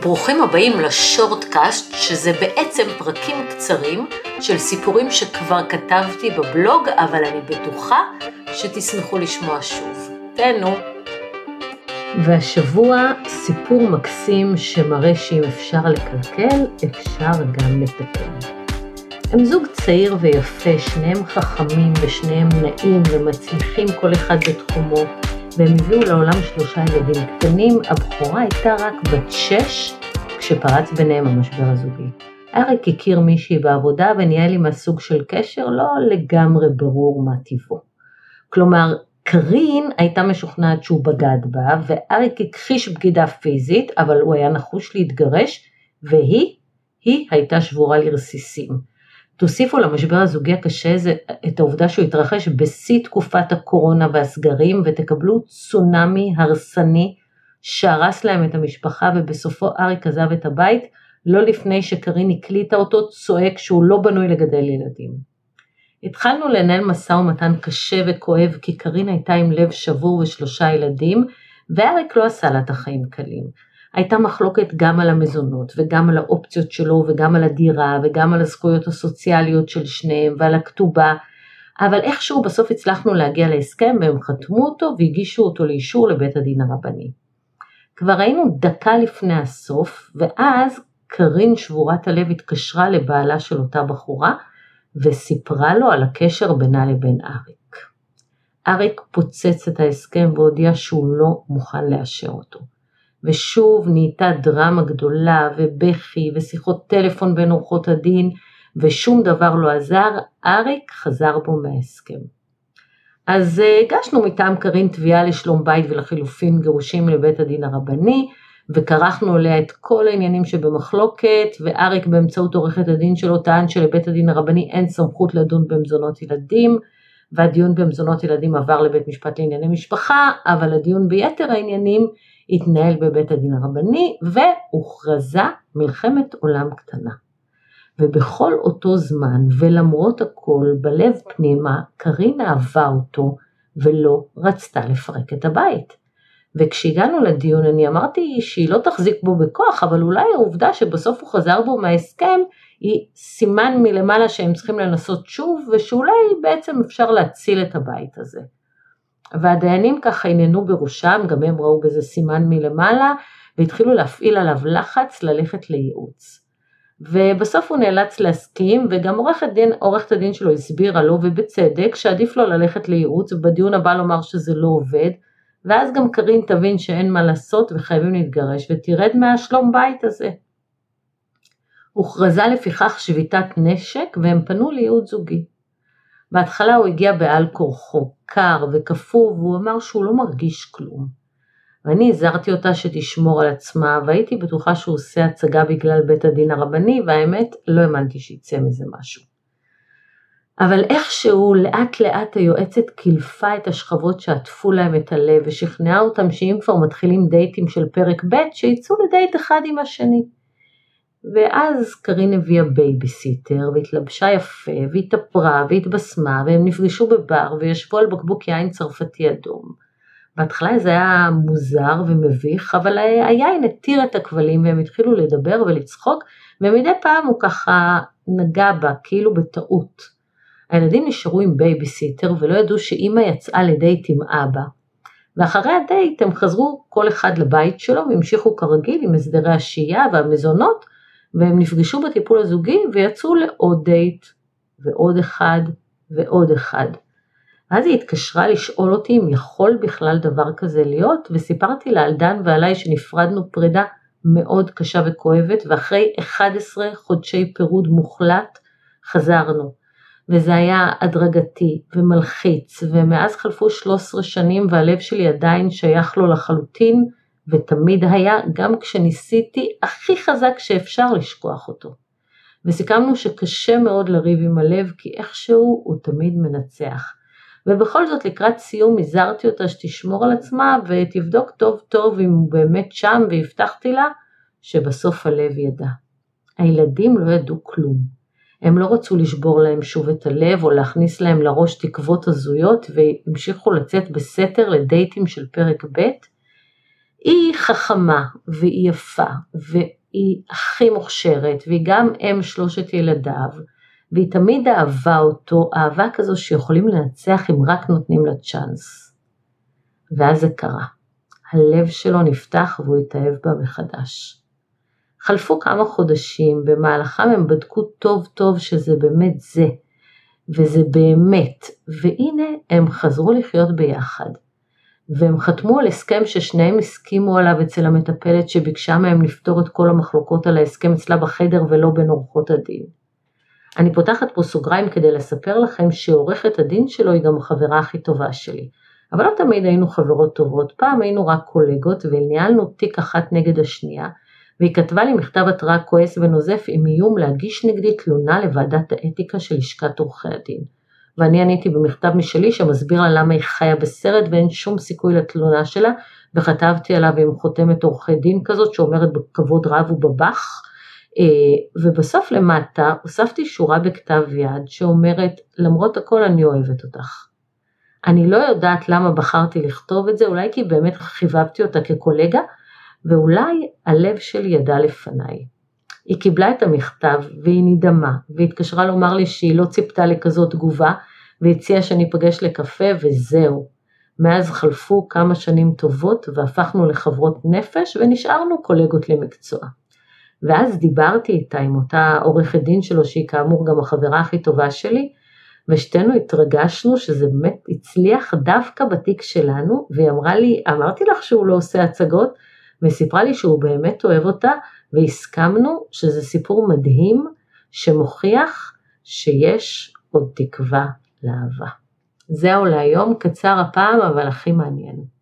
ברוכים הבאים לשורטקאסט, שזה בעצם פרקים קצרים של סיפורים שכבר כתבתי בבלוג, אבל אני בטוחה שתשמחו לשמוע שוב. תהנו. והשבוע סיפור מקסים שמראה שאם אפשר לקלקל, אפשר גם לתקן. הם זוג צעיר ויפה, שניהם חכמים ושניהם נעים ומצליחים כל אחד בתחומו. והם הביאו לעולם שלושה ילדים קטנים, הבכורה הייתה רק בת שש כשפרץ ביניהם המשבר הזוגי. אריק הכיר מישהי בעבודה וניהל עם הסוג של קשר לא לגמרי ברור מה טיבו. כלומר, קרין הייתה משוכנעת שהוא בגד בה, ואריק הכחיש בגידה פיזית, אבל הוא היה נחוש להתגרש, והיא, היא הייתה שבורה לרסיסים. תוסיפו למשבר הזוגי הקשה הזה את העובדה שהוא התרחש בשיא תקופת הקורונה והסגרים ותקבלו צונאמי הרסני שהרס להם את המשפחה ובסופו אריק עזב את הבית לא לפני שקרין הקליטה אותו צועק שהוא לא בנוי לגדל ילדים. התחלנו לנהל משא ומתן קשה וכואב כי קרין הייתה עם לב שבור ושלושה ילדים ואריק לא עשה לה את החיים קלים. הייתה מחלוקת גם על המזונות וגם על האופציות שלו וגם על הדירה וגם על הזכויות הסוציאליות של שניהם ועל הכתובה, אבל איכשהו בסוף הצלחנו להגיע להסכם והם חתמו אותו והגישו אותו לאישור לבית הדין הרבני. כבר היינו דקה לפני הסוף ואז קרין שבורת הלב התקשרה לבעלה של אותה בחורה וסיפרה לו על הקשר בינה לבין אריק. אריק פוצץ את ההסכם והודיע שהוא לא מוכן לאשר אותו. ושוב נהייתה דרמה גדולה ובכי ושיחות טלפון בין עורכות הדין ושום דבר לא עזר, אריק חזר בו מההסכם. אז אה, הגשנו מטעם קרין תביעה לשלום בית ולחילופין גירושים לבית הדין הרבני וכרכנו עליה את כל העניינים שבמחלוקת ואריק באמצעות עורכת הדין שלו טען שלבית הדין הרבני אין סמכות לדון במזונות ילדים והדיון במזונות ילדים עבר לבית משפט לענייני משפחה אבל הדיון ביתר העניינים התנהל בבית הדין הרבני והוכרזה מלחמת עולם קטנה. ובכל אותו זמן ולמרות הכל בלב פנימה קרין אהבה אותו ולא רצתה לפרק את הבית. וכשהגענו לדיון אני אמרתי שהיא לא תחזיק בו בכוח אבל אולי העובדה שבסוף הוא חזר בו מההסכם היא סימן מלמעלה שהם צריכים לנסות שוב ושאולי בעצם אפשר להציל את הבית הזה. והדיינים ככה הננו בראשם, גם הם ראו בזה סימן מלמעלה, והתחילו להפעיל עליו לחץ ללכת לייעוץ. ובסוף הוא נאלץ להסכים, וגם עורכת, דין, עורכת הדין שלו הסבירה לו, ובצדק, שעדיף לו ללכת לייעוץ, ובדיון הבא לומר שזה לא עובד, ואז גם קרין תבין שאין מה לעשות וחייבים להתגרש, ותרד מהשלום בית הזה. הוכרזה לפיכך שביתת נשק, והם פנו לייעוץ זוגי. בהתחלה הוא הגיע בעל כורחו, קר וקפוא, והוא אמר שהוא לא מרגיש כלום. ואני הזהרתי אותה שתשמור על עצמה, והייתי בטוחה שהוא עושה הצגה בגלל בית הדין הרבני, והאמת, לא האמנתי שיצא מזה משהו. אבל איכשהו לאט לאט היועצת קילפה את השכבות שעטפו להם את הלב ושכנעה אותם שאם כבר מתחילים דייטים של פרק ב' שיצאו לדייט אחד עם השני. ואז קרין הביאה בייביסיטר והתלבשה יפה והתאפרה והתבשמה והם נפגשו בבר וישבו על בקבוק יין צרפתי אדום. בהתחלה זה היה מוזר ומביך אבל היין התיר את הכבלים והם התחילו לדבר ולצחוק ומדי פעם הוא ככה נגע בה כאילו בטעות. הילדים נשארו עם בייביסיטר ולא ידעו שאימא יצאה לדייט עם אבא. ואחרי הדייט הם חזרו כל אחד לבית שלו והמשיכו כרגיל עם הסדרי השהייה והמזונות והם נפגשו בטיפול הזוגי ויצאו לעוד דייט ועוד אחד ועוד אחד. אז היא התקשרה לשאול אותי אם יכול בכלל דבר כזה להיות וסיפרתי לה על דן ועליי שנפרדנו פרידה מאוד קשה וכואבת ואחרי 11 חודשי פירוד מוחלט חזרנו. וזה היה הדרגתי ומלחיץ ומאז חלפו 13 שנים והלב שלי עדיין שייך לו לחלוטין ותמיד היה גם כשניסיתי הכי חזק שאפשר לשכוח אותו. וסיכמנו שקשה מאוד לריב עם הלב כי איכשהו הוא תמיד מנצח. ובכל זאת לקראת סיום הזהרתי אותה שתשמור על עצמה ותבדוק טוב טוב אם הוא באמת שם והבטחתי לה שבסוף הלב ידע. הילדים לא ידעו כלום. הם לא רצו לשבור להם שוב את הלב או להכניס להם לראש תקוות הזויות והמשיכו לצאת בסתר לדייטים של פרק ב' היא חכמה והיא יפה והיא הכי מוכשרת והיא גם אם שלושת ילדיו והיא תמיד אהבה אותו, אהבה כזו שיכולים לנצח אם רק נותנים לה צ'אנס. ואז זה קרה. הלב שלו נפתח והוא התאהב בה מחדש. חלפו כמה חודשים, במהלכם הם בדקו טוב טוב שזה באמת זה, וזה באמת, והנה הם חזרו לחיות ביחד. והם חתמו על הסכם ששניהם הסכימו עליו אצל המטפלת שביקשה מהם לפתור את כל המחלוקות על ההסכם אצלה בחדר ולא בין עורכות הדין. אני פותחת פה סוגריים כדי לספר לכם שעורכת הדין שלו היא גם החברה הכי טובה שלי. אבל לא תמיד היינו חברות טובות, פעם היינו רק קולגות וניהלנו תיק אחת נגד השנייה, והיא כתבה לי מכתב התראה כועס ונוזף עם איום להגיש נגדי תלונה לוועדת האתיקה של לשכת עורכי הדין. ואני עניתי במכתב משלי שמסביר לה למה היא חיה בסרט ואין שום סיכוי לתלונה שלה, וכתבתי עליו עם חותמת עורכי דין כזאת שאומרת בכבוד רב ובבח, אה, ובסוף למטה הוספתי שורה בכתב יד שאומרת למרות הכל אני אוהבת אותך. אני לא יודעת למה בחרתי לכתוב את זה, אולי כי באמת חיבבתי אותה כקולגה, ואולי הלב שלי ידע לפניי. היא קיבלה את המכתב והיא נדהמה והתקשרה לומר לי שהיא לא ציפתה לכזאת תגובה והציעה שניפגש לקפה וזהו. מאז חלפו כמה שנים טובות והפכנו לחברות נפש ונשארנו קולגות למקצוע. ואז דיברתי איתה עם אותה עורכת דין שלו שהיא כאמור גם החברה הכי טובה שלי ושתינו התרגשנו שזה באמת הצליח דווקא בתיק שלנו והיא אמרה לי אמרתי לך שהוא לא עושה הצגות והיא סיפרה לי שהוא באמת אוהב אותה והסכמנו שזה סיפור מדהים שמוכיח שיש עוד תקווה לאהבה. זהו להיום, קצר הפעם אבל הכי מעניין.